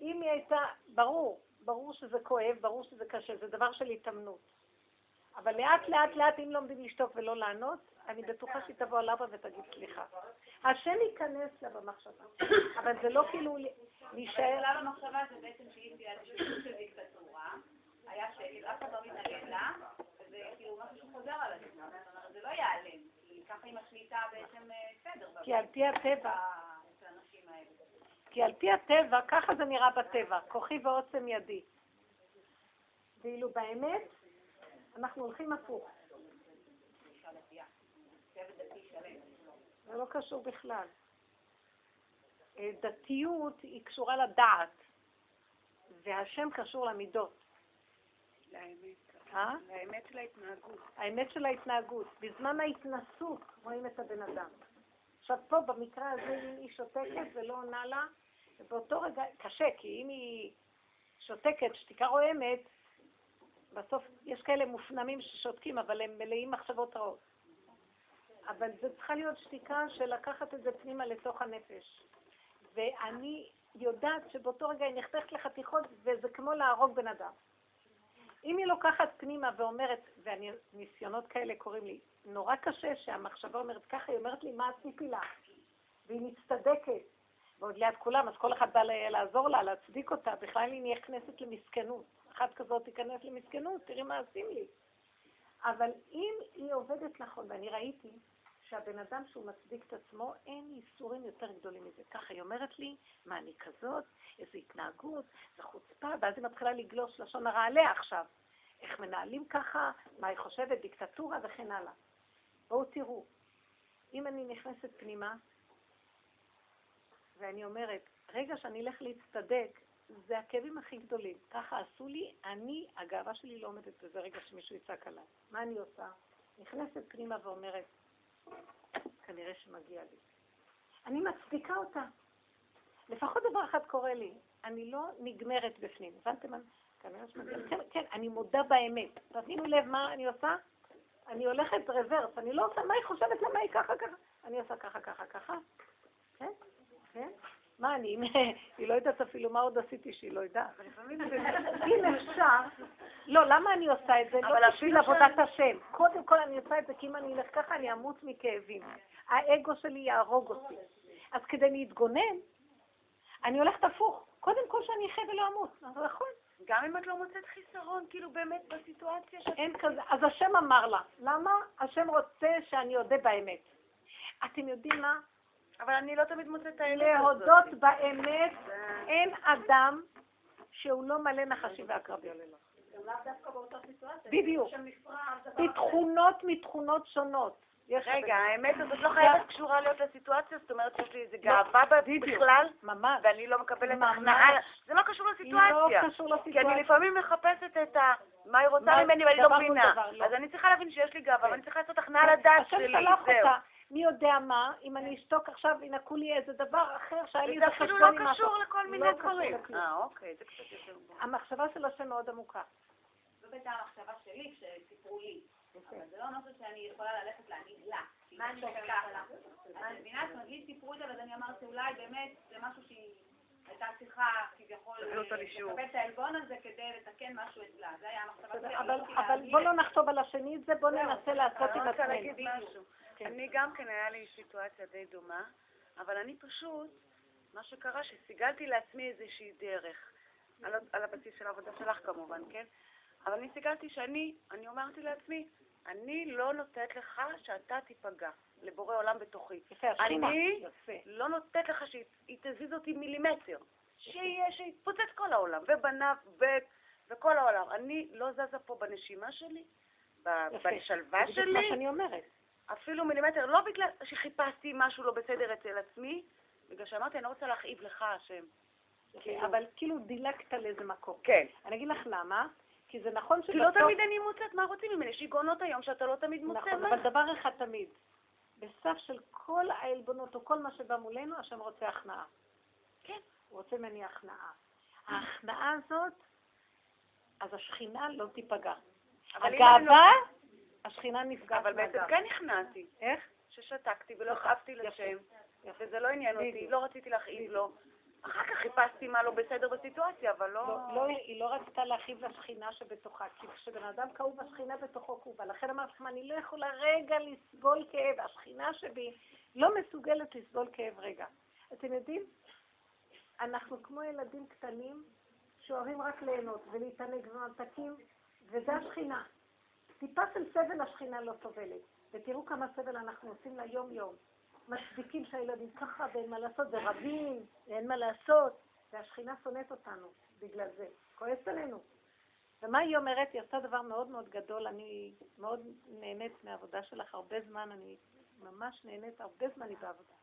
Speaker 1: אם היא הייתה, ברור, ברור שזה כואב, ברור שזה קשה, זה דבר של התאמנות. אבל לאט לאט לאט, אם לומדים לשתוק ולא לענות, אני בטוחה שהיא תבוא על אבא ותגיד סליחה. השם ייכנס לה במחשבה, אבל זה לא כאילו להישאר...
Speaker 3: אבל במחשבה זה בעצם שהיא תהיה של דיקטטורה, היה שקט, אף אחד לא מתנגד לה, כאילו משהו שחוזר על עצמו, זאת אומרת, זה לא ייעלם, כי ככה עם השליטה בעצם אה, סדר.
Speaker 1: כי על פי הטבע... כי על פי הטבע, ככה זה נראה בטבע, כוחי ועוצם ידי. ואילו באמת, אנחנו הולכים הפוך. זה לא קשור בכלל. אה, דתיות היא קשורה לדעת, והשם קשור למידות.
Speaker 4: אה? לאמת של ההתנהגות.
Speaker 1: האמת של ההתנהגות. בזמן ההתנסות רואים את הבן אדם. עכשיו פה במקרה הזה אם היא שותקת ולא עונה לה, ובאותו רגע, קשה, כי אם היא שותקת, שתיקה רועמת, בסוף יש כאלה מופנמים ששותקים, אבל הם מלאים מחשבות רעות. אבל זו צריכה להיות שתיקה של לקחת את זה פנימה לתוך הנפש. ואני יודעת שבאותו רגע היא נחתכת לחתיכות וזה כמו להרוג בן אדם. לוקחת פנימה ואומרת, וניסיונות כאלה קוראים לי, נורא קשה שהמחשבה אומרת ככה, היא אומרת לי, מה עשיתי לה? והיא מצטדקת, ועוד ליד כולם, אז כל אחד בא לעזור לה, להצדיק אותה, בכלל היא נכנסת למסכנות. אחת כזאת תיכנס למסכנות, תראי מה עושים לי. אבל אם היא עובדת נכון, ואני ראיתי שהבן אדם שהוא מצדיק את עצמו, אין ייסורים יותר גדולים מזה. ככה היא אומרת לי, מה אני כזאת, איזו התנהגות, זו חוצפה, ואז היא מתחילה לגלוש לשון הרע עליה עכשיו. איך מנהלים ככה, מה היא חושבת, דיקטטורה וכן הלאה. בואו תראו, אם אני נכנסת פנימה, ואני אומרת, רגע שאני אלך להצטדק, זה הכאבים הכי גדולים. ככה עשו לי, אני, הגאווה שלי לא עומדת בזה רגע שמישהו יצעק עליי. מה אני עושה? נכנסת פנימה ואומרת, כנראה שמגיע לי. אני מצדיקה אותה. לפחות דבר אחד קורה לי, אני לא נגמרת בפנים. הבנתם? לי. כן, כן, אני מודה באמת. תשימו לב מה אני עושה? אני הולכת רוורס, אני לא עושה מה היא חושבת, למה היא ככה ככה. אני עושה ככה ככה ככה. כן? כן? מה אני, היא לא יודעת אפילו מה עוד עשיתי שהיא לא יודעת. אם אפשר, לא, למה אני עושה את זה? לא בשביל עבודת השם. קודם כל אני עושה את זה כי אם אני אלך ככה אני אמות מכאבים. האגו שלי יהרוג אותי. אז כדי להתגונן, אני הולכת הפוך. קודם כל שאני אחיה ולא אמות. נכון.
Speaker 2: גם אם את לא מוצאת חיסרון, כאילו באמת בסיטואציה
Speaker 1: שאת... אין כזה, אז השם אמר לה. למה? השם רוצה שאני אודה באמת. אתם יודעים מה?
Speaker 2: אבל אני לא תמיד מוצאת את האמת
Speaker 1: הזאת. להודות באמת, אין אדם שהוא לא מלא נחשים ועקרבים. בדיוק. בתכונות מתכונות שונות.
Speaker 2: רגע, האמת הזאת לא חייבת קשורה להיות לסיטואציה, זאת אומרת שיש לי איזה לא, גאווה בכלל, ואני לא מקבלת הכנעה, זה לא קשור לסיטואציה.
Speaker 1: לא לסיטואציה.
Speaker 2: כי אני לפעמים מחפשת את ה... מה היא רוצה ממני ואני לא מבינה. לא. אז אני צריכה להבין שיש לי גאווה, ואני צריכה לעשות הכנעה לדעת שלי, זהו.
Speaker 1: מי יודע מה, אם אני אשתוק עכשיו, ינקו לי איזה דבר אחר שהיה לי
Speaker 2: איזה חשבון עם משהו. זה אפילו לא קשור לכל מיני לא דברים. אה, אוקיי, זה קצת יותר...
Speaker 1: המחשבה של השם מאוד עמוקה.
Speaker 3: זאת הייתה המחשבה שלי כשסיפרו לי. אבל זה לא משהו שאני יכולה ללכת להגיד לה. מה אני ככה? את מבינה? זאת אומרת, לי סיפרו את זה, אז אני אמרתי, אולי באמת זה משהו שהיא הייתה צריכה כביכול לקבל את העלבון הזה כדי לתקן משהו אצלה. זה היה המחשבה שלי.
Speaker 1: אבל בוא לא נחתוב על השני את זה, בוא ננסה לעשות עם עצמנו.
Speaker 2: כן. אני גם כן, היה לי סיטואציה די דומה, אבל אני פשוט, מה שקרה, שסיגלתי לעצמי איזושהי דרך, על, על הבסיס של העבודה שלך כמובן, כן? אבל אני סיגלתי שאני, אני אמרתי לעצמי, אני לא נותנת לך שאתה תיפגע, לבורא עולם בתוכי.
Speaker 1: יפה.
Speaker 2: אני לא נותנת לך שהיא תזיז אותי מילימטר. שיתפוצץ כל העולם, ובניו, ו... וכל העולם. אני לא זזה פה בנשימה שלי, בשלווה שלי. זה מה
Speaker 1: שאני אומרת.
Speaker 2: אפילו מילימטר, לא בגלל שחיפשתי משהו לא בסדר אצל עצמי, בגלל שאמרתי, אני לא רוצה להכאיב לך, השם.
Speaker 1: כאילו... אבל כאילו דילגת לאיזה מקום.
Speaker 2: כן.
Speaker 1: אני אגיד לך למה, כי זה נכון
Speaker 2: שבסוף... כי לא תמיד אני מוצאת, מה רוצים ממני? שיגעונות היום שאתה לא תמיד מוצא.
Speaker 1: נכון, אבל דבר אחד תמיד, בסף של כל העלבונות או כל מה שבא מולנו, השם רוצה הכנעה.
Speaker 2: כן.
Speaker 1: הוא רוצה ממני הכנעה. ההכנעה הזאת, אז השכינה לא תיפגע. הגאווה... השכינה נפגעת
Speaker 2: אבל בעצם כן נכנעתי.
Speaker 1: איך?
Speaker 2: ששתקתי ולא הכאבתי לשם, וזה לא עניין אותי, לא רציתי להכאיב לו. אחר כך חיפשתי מה לא בסדר בסיטואציה, אבל לא... לא,
Speaker 1: לא היא לא רצתה להכאיב לשכינה שבתוכה, כי כשבן אדם כאוב, השכינה בתוכו כאובה. לכן אמרתי לכם, אני לא יכולה רגע לסבול כאב. השכינה שבי לא מסוגלת לסבול כאב רגע. אתם יודעים, אנחנו כמו ילדים קטנים שאוהבים רק ליהנות ולהתענג וממתקים, וזה השכינה. טיפה של סבל השכינה לא סובלת. ותראו כמה סבל אנחנו עושים לה יום-יום. מצדיקים שהילדים ככה ואין מה לעשות, ורבים, ואין מה לעשות, והשכינה שונאת אותנו בגלל זה, כועסת עלינו. ומה היא אומרת? היא עשתה דבר מאוד מאוד גדול, אני מאוד נהנית מהעבודה שלך הרבה זמן, אני ממש נהנית, הרבה זמן היא בעבודה.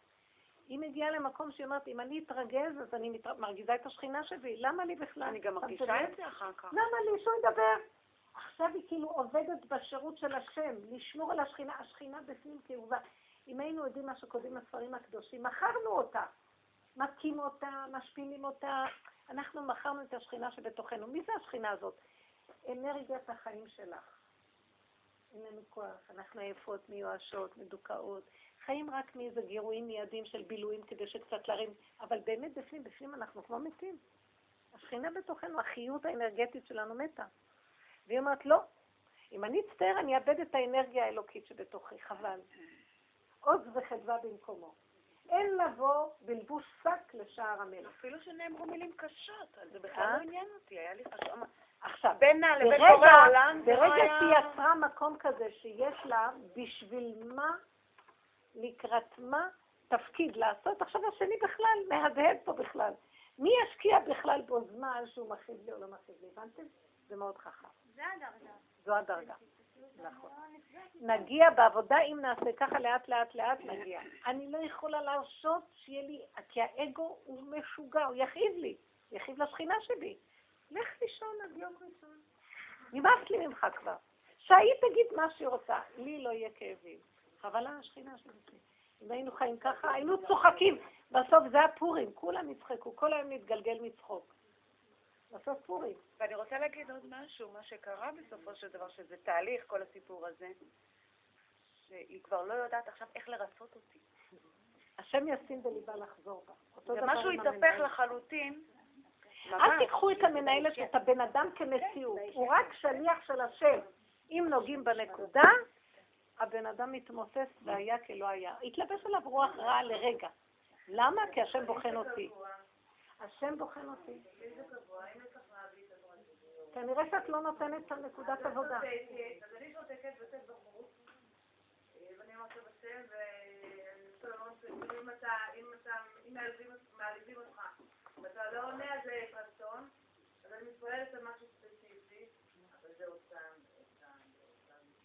Speaker 1: היא מגיעה למקום שהיא אומרת, אם אני אתרגז, אז אני מתר... מרגיזה את השכינה שבי, למה לי בכלל?
Speaker 2: אני גם מרגישה את זה אחר כך.
Speaker 1: למה לי? שהוא ידבר. עכשיו היא כאילו עובדת בשירות של השם, לשמור על השכינה, השכינה בפנים כאובה. אם היינו יודעים מה שכותבים הספרים הקדושים, מכרנו אותה. מכים אותה, משפילים אותה. אנחנו מכרנו את השכינה שבתוכנו. מי זה השכינה הזאת? אנרגיית החיים שלך. אין לנו כוח, אנחנו עייפות, מיואשות, מדוכאות, חיים רק מאיזה גירויים מיידיים של בילויים כדי שקצת להרים, אבל באמת בפנים, בפנים אנחנו כמו מתים. השכינה בתוכנו, החיות האנרגטית שלנו מתה. והיא אומרת, לא, אם אני אצטער, אני אאבד את האנרגיה האלוקית שבתוכי, חבל. עוז וחדווה במקומו. אין לבוא בלבוש שק לשער המלך.
Speaker 2: אפילו שנאמרו מילים קשות, אז זה בכלל לא עניין אותי, היה לי חשוב.
Speaker 1: עכשיו,
Speaker 2: בינה לבין
Speaker 1: ברגע,
Speaker 2: בורא העולם, זה לא
Speaker 1: ברגע
Speaker 2: היה...
Speaker 1: שהיא יצרה מקום כזה שיש לה בשביל מה, לקראת מה, תפקיד לעשות, עכשיו השני בכלל מהדהד פה בכלל. מי ישקיע בכלל בו זמן שהוא מכאיב לי או לא מכאיב לי? הבנתם? זה מאוד חכם.
Speaker 3: זה הדרגה.
Speaker 1: זו הדרגה. נכון. נגיע בעבודה, אם נעשה ככה לאט לאט לאט נגיע. אני לא יכולה להרשות שיהיה לי, כי האגו הוא משוגע, הוא יכאיב לי, יכאיב לשכינה שלי. לך לישון עד יום ראשון. נמאס לי ממך כבר. שהיא תגיד מה שהיא רוצה, לי לא יהיה כאבים. חבל על השכינה שלי. אם היינו חיים ככה, היינו צוחקים. בסוף זה הפורים, כולם יצחקו, כל היום נתגלגל מצחוק. בסוף פורים.
Speaker 2: ואני רוצה להגיד עוד משהו, מה שקרה בסופו של דבר, שזה תהליך, כל הסיפור הזה, שהיא כבר לא יודעת עכשיו איך לרצות אותי.
Speaker 1: השם ישים בליבה לחזור בה.
Speaker 2: ומשהו
Speaker 1: עם
Speaker 2: התהפך. לחלוטין.
Speaker 1: אל. תיקחו את המנהלת, את הבן אדם כמציאות, הוא רק שליח של השם. אם נוגעים בנקודה, הבן אדם מתמוסס והיה כלא היה. התלבש עליו רוח רעה לרגע. למה? כי השם בוחן אותי. השם בוחן אותי. כנראה שאת לא נותנת את הנקודת עבודה.
Speaker 4: אז אני שותקת ויוצאת בחוץ, ואני אומרת לו בשם, ואני רוצה לומר שאם אתה, אם אתה, אם מעליבים אותך, ואתה לא עונה על זה רצון, אז אני מתפללת על משהו ספציפי, אבל זה עוד פעם.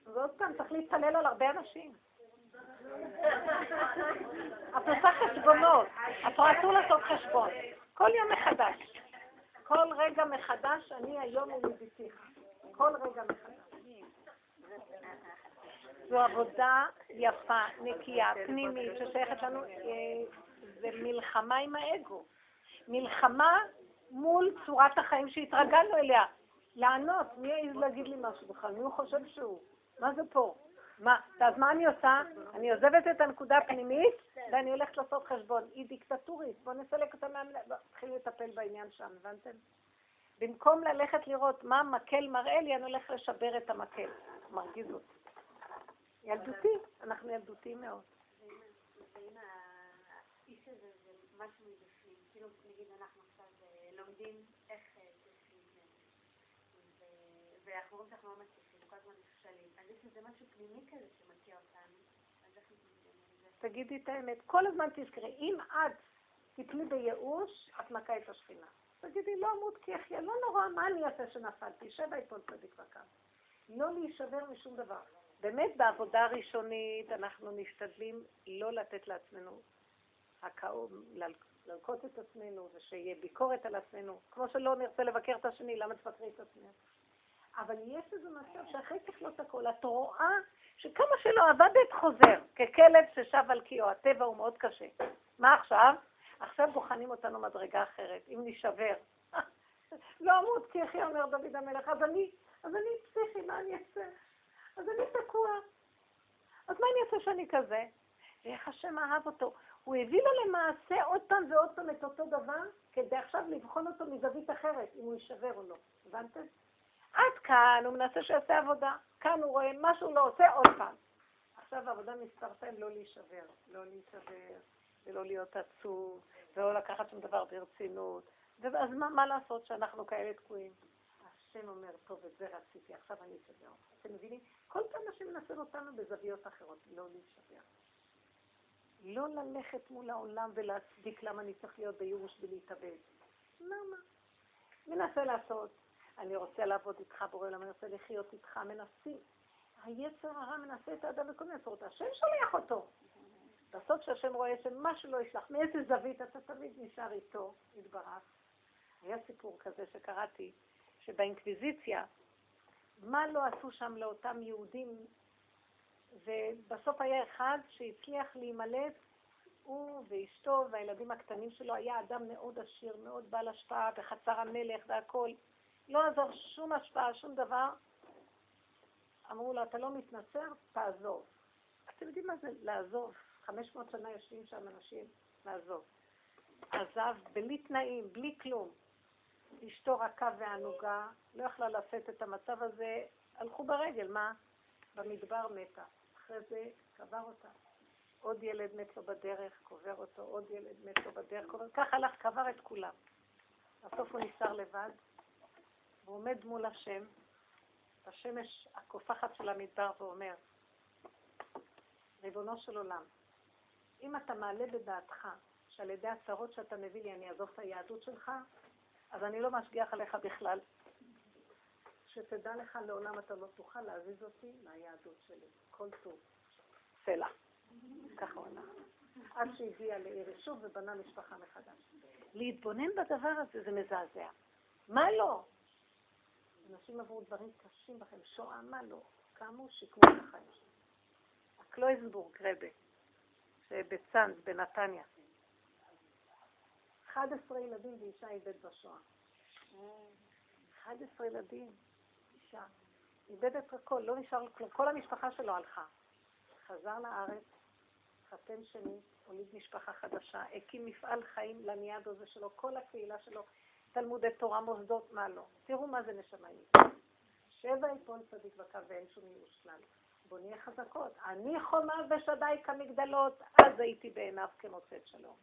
Speaker 1: ועוד פעם, צריך להתפלל על הרבה אנשים. את עושה חשבונות. את רואה, אסור לעשות חשבון. כל יום מחדש. כל רגע מחדש, אני היום ולידיתיך. כל רגע מחדש. זו עבודה יפה, נקייה, פנימית, ששייכת לנו, אה, זה מלחמה עם האגו. מלחמה מול צורת החיים שהתרגלנו אליה. לענות, מי יעז להגיד לי משהו בכלל? מי הוא חושב שהוא? מה זה פה? מה, אז מה אני עושה? אני עוזבת את הנקודה הפנימית ואני הולכת לעשות חשבון. היא דיקטטורית, בואו נסלק אותה מהמנהל, תתחילו לטפל בעניין שם, הבנתם? במקום ללכת לראות מה מקל מראה לי, אני הולך לשבר את המקל. מרגיז אותי. ילדותי, אנחנו ילדותיים מאוד.
Speaker 3: ואם האיש הזה זה משהו מבפנים, כאילו נגיד אנחנו עכשיו לומדים איך ואנחנו רואים שאנחנו לא מצליחים,
Speaker 1: תגידי את האמת, כל הזמן תזכרי, אם את תפלי בייאוש, את מכה את השכינה. תגידי, לא אמות כי אחיה, לא נורא, מה אני אעשה שנפלתי? שבע יפול צדיק וקם. לא להישבר משום דבר. באמת בעבודה הראשונית אנחנו משתדלים לא לתת לעצמנו הקאות, ללקוט את עצמנו ושיהיה ביקורת על עצמנו. כמו שלא נרצה לבקר את השני, למה תבקרי את עצמך? אבל יש איזה מצב שאחרי ככלות הכל, את רואה שכמה שלא עבדת חוזר, ככלב ששב על קיאו, הטבע הוא מאוד קשה. מה עכשיו? עכשיו בוחנים אותנו מדרגה אחרת, אם נשבר. לא אמות כי יחיה אומר דוד המלך, אז אני, אז אני פסיכי, מה אני אעשה? אז אני תקוע. אז מה אני אעשה שאני כזה? ואיך השם אהב אותו. הוא הביא לו למעשה עוד פעם ועוד פעם את אותו דבר, כדי עכשיו לבחון אותו מזווית אחרת, אם הוא יישבר או לא. הבנתם? עד כאן הוא מנסה שיעשה עבודה. כאן הוא רואה מה שהוא לא עושה עוד פעם. עכשיו העבודה שתיים לא להישבר, לא להישבר, ולא להיות עצוב, ולא לקחת שום דבר ברצינות. ואז מה, מה לעשות שאנחנו כאלה תקועים? השם אומר, טוב, את זה רציתי, עכשיו אני אשבר. אתם מבינים? כל פעם השם מנסה אותנו בזוויות אחרות, לא להישבר. לא ללכת מול העולם ולהצדיק למה אני צריך להיות בייאוש ולהתאבד. למה? מנסה לעשות. אני רוצה לעבוד איתך, בורא עולם, אני רוצה לחיות איתך, מנסים. היצר הרע מנסה את האדם בכל מיני צורות. השם שולח אותו. בסוף שהשם רואה שמה שלא ישלח, מאיזה זווית אתה תמיד נשאר איתו, יתברך. היה סיפור כזה שקראתי, שבאינקוויזיציה, מה לא עשו שם לאותם יהודים, ובסוף היה אחד שהצליח להימלט, הוא ואשתו והילדים הקטנים שלו, היה אדם מאוד עשיר, מאוד בעל השפעה, בחצר המלך והכל. לא עזר שום השפעה, שום דבר. אמרו לו, אתה לא מתנצר? תעזוב. אתם יודעים מה זה לעזוב? חמש מאות שנה יושבים שם אנשים לעזוב. עזב בלי תנאים, בלי כלום. אשתו רכה וענוגה, לא יכלה לשאת את המצב הזה, הלכו ברגל, מה? במדבר מתה. אחרי זה קבר אותה. עוד ילד מת לו בדרך, קובר אותו, עוד ילד מת לו בדרך, קובר, כך הלך, קבר את כולם. בסוף הוא נשאר לבד, והוא עומד מול השם, בשמש הקופחת של המדבר, ואומר, ריבונו של עולם, אם אתה מעלה בדעתך שעל ידי הצהרות שאתה מביא לי אני אעזוב את היהדות שלך, אז אני לא משגיח עליך בכלל. שתדע לך, לעולם אתה לא תוכל להזיז אותי מהיהדות שלי. כל טוב. סלע. ככה הוא אמר. עד שהגיע לעיר יישוב ובנה משפחה מחדש. להתבונן בדבר הזה זה מזעזע. מה לא? אנשים עברו דברים קשים בכם, שואה, מה לא? קמו, שיקמו את החיים שלהם. הקלויזנבורג רבה, שבצאנז, בנתניה. 11 ילדים ואישה איבד בשואה. 11 ילדים, אישה. איבד את הכל, לא נשאר כלום. כל המשפחה שלו הלכה. חזר לארץ, חתן שני, הוליד משפחה חדשה, הקים מפעל חיים לניאדו הזה שלו, כל הקהילה שלו, תלמודי תורה, מוסדות, מה לא. תראו מה זה נשמה יהודית. שבע יפול צדיק בקו ואין שום ייאוש כלל. בוא נהיה חזקות. אני חומה ושדי כמגדלות, אז הייתי בעיניו כמוצאת שלום.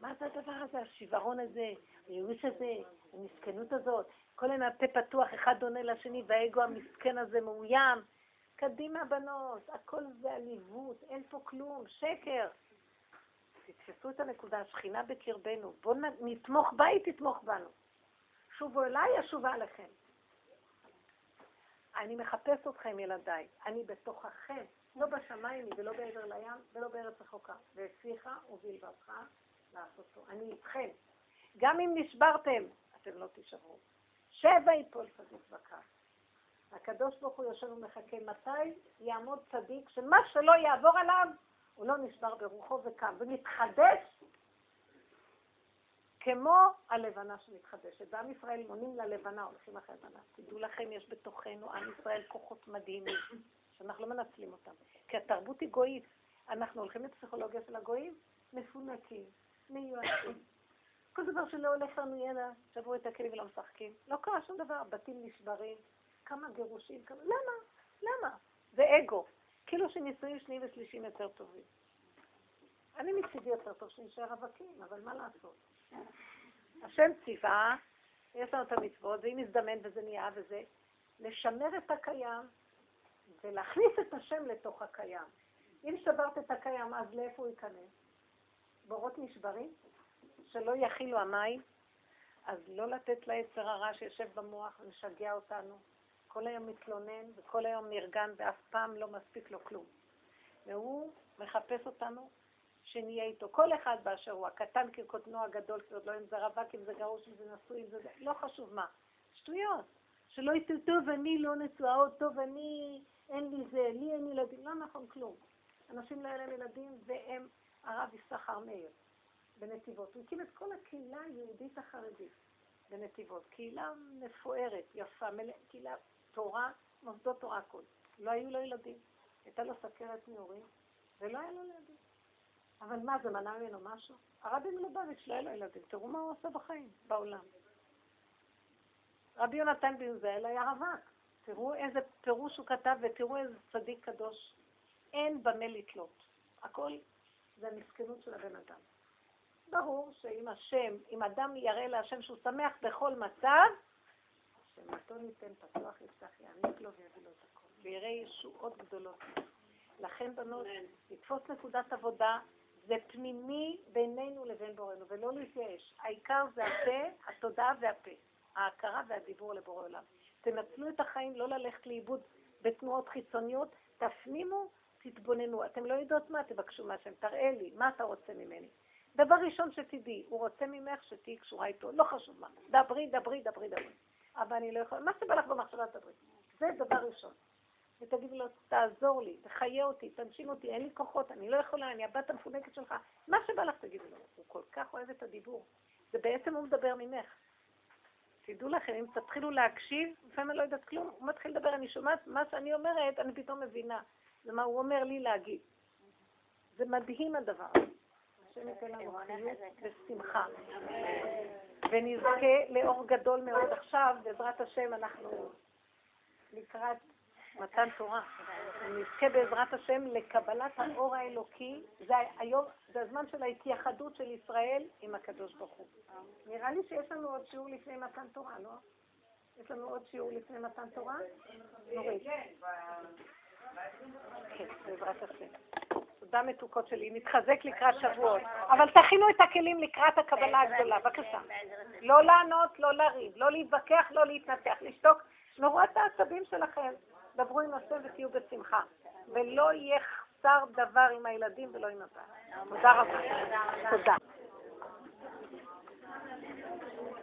Speaker 1: מה זה הדבר הזה, השיוורון הזה, הייאוש הזה, המסכנות הזאת? כל הזמן הפה פתוח, אחד עונה לשני, והאגו המסכן הזה מאוים. קדימה בנות, הכל זה עליבות, אין פה כלום, שקר. תתפסו את הנקודה, השכינה בקרבנו, בואו נתמוך בה, היא תתמוך בנו. שובו אליי, אשובה עליכם. אני מחפש אתכם, ילדיי, אני בתוככם, לא בשמיים ולא בעבר לים ולא בארץ רחוקה. והפיך ובלבבך לעשותו. אני איתכם. גם אם נשברתם, אתם לא תישברו. שבע יפול צדיק בקר. הקדוש ברוך הוא יושב ומחכה מתי יעמוד צדיק, שמה שלא יעבור עליו, הוא לא נשבר ברוחו וקם, ומתחדש כמו הלבנה שמתחדשת. בעם ישראל מונים ללבנה, הולכים אחרי הלבנה. תדעו לכם, יש בתוכנו עם ישראל כוחות מדהימים, שאנחנו לא מנצלים אותם. כי התרבות היא גויית. אנחנו הולכים לפסיכולוגיה של הגויים, מפונקים, מיועדים. כל דבר שלא הולך לנו, יאללה, שברו את הכלים ולא משחקים. לא קרה שום דבר, בתים נשברים, כמה גירושים, כמה... למה? למה? זה אגו. כאילו שנישואים שניים ושלישיים יותר טובים. אני מצידי יותר טוב שנשאר רווקים, אבל מה לעשות? השם ציווה, יש לנו את המצוות, ואם מזדמן וזה נהיה וזה, לשמר את הקיים ולהכניס את השם לתוך הקיים. אם שברת את הקיים, אז לאיפה הוא ייכנס? בורות נשברים? שלא יכילו המים? אז לא לתת ליצר הרע שיושב במוח ומשגע אותנו. כל היום מתלונן וכל היום נרגן ואף פעם לא מספיק לו כלום. והוא מחפש אותנו שנהיה איתו. כל אחד באשר הוא, הקטן כקוטנו הגדול, כי עוד לא אם זה רווק, אם זה גרוש, אם זה נשוי, אם זה... לא חשוב מה. שטויות. שלא יצאו טוב, אני לא נשואה, או טוב, אני, אין לי זה, לי אין ילדים. לא נכון כלום. אנשים לא היה להם ילדים, והם הרב יששכר מאיר בנתיבות. הוא הקים את כל הקהילה היהודית החרדית בנתיבות. קהילה מפוארת, יפה, מלא, קהילה תורה, מוסדות תורה הכול. לא היו לו ילדים. הייתה לו סכרת נעורים, ולא היה לו ילדים. אבל מה, זה מנע ממנו משהו? הרבי מלובביץ' לא היה לו ילדים. תראו מה הוא עושה בחיים, בעולם. רבי יונתן בן זאל היה רווק. תראו איזה פירוש הוא כתב ותראו איזה צדיק קדוש. אין במה לתלות. הכל זה המסכנות של הבן אדם. ברור שאם השם, אם אדם יראה להשם שהוא שמח בכל מצב, שמתו ניתן פתוח יפתח יעניק לו ויביא לו את הכל. ויראה ישועות גדולות. לכן בנות, לתפוס נקודת עבודה זה פנימי בינינו לבין בורנו, ולא להתייאש. העיקר זה הפה, התודעה והפה. ההכרה והדיבור לבורא עולם. תנצלו את החיים, לא ללכת לאיבוד בתנועות חיצוניות, תפנימו, תתבוננו. אתם לא יודעות מה, תבקשו מהשם, תראה לי, מה אתה רוצה ממני. דבר ראשון שתדעי, הוא רוצה ממך שתהיי קשורה איתו, לא חשוב מה. דברי, דברי, דברי, דברי. אבל אני לא יכולה, מה שבא לך במחשבה תדברי. זה דבר ראשון. ותגידי לו, תעזור לי, תחיה אותי, תנשים אותי, אין לי כוחות, אני לא יכולה, אני הבת המפונקת שלך. מה שבא לך תגידי לו. הוא כל כך אוהב את הדיבור. זה בעצם הוא מדבר ממך. תדעו לכם, אם תתחילו להקשיב, לפעמים אני לא יודעת כלום, הוא מתחיל לדבר, אני שומעת מה שאני אומרת, אני פתאום מבינה. זה מה הוא אומר לי להגיד. זה מדהים הדבר הזה. השם ייתן לנו חיות ושמחה. ונזכה לאור גדול מאוד עכשיו, בעזרת השם אנחנו לקראת מתן תורה. נזכה בעזרת השם לקבלת האור האלוקי. זה היום, זה הזמן של ההתייחדות של ישראל עם הקדוש ברוך הוא. נראה לי שיש לנו עוד שיעור לפני מתן תורה, לא? יש לנו עוד שיעור לפני מתן תורה? נורית. כן. תודה מתוקות שלי, נתחזק לקראת שבועות. אבל תכינו את הכלים לקראת הקבלה הגדולה, בבקשה. לא לענות, לא לריב, לא להתווכח, לא להתנתח, לשתוק. שמרו את העצבים שלכם, דברו עם השם ותהיו בשמחה. ולא יחסר דבר עם הילדים ולא עם הבעל. תודה רבה. תודה.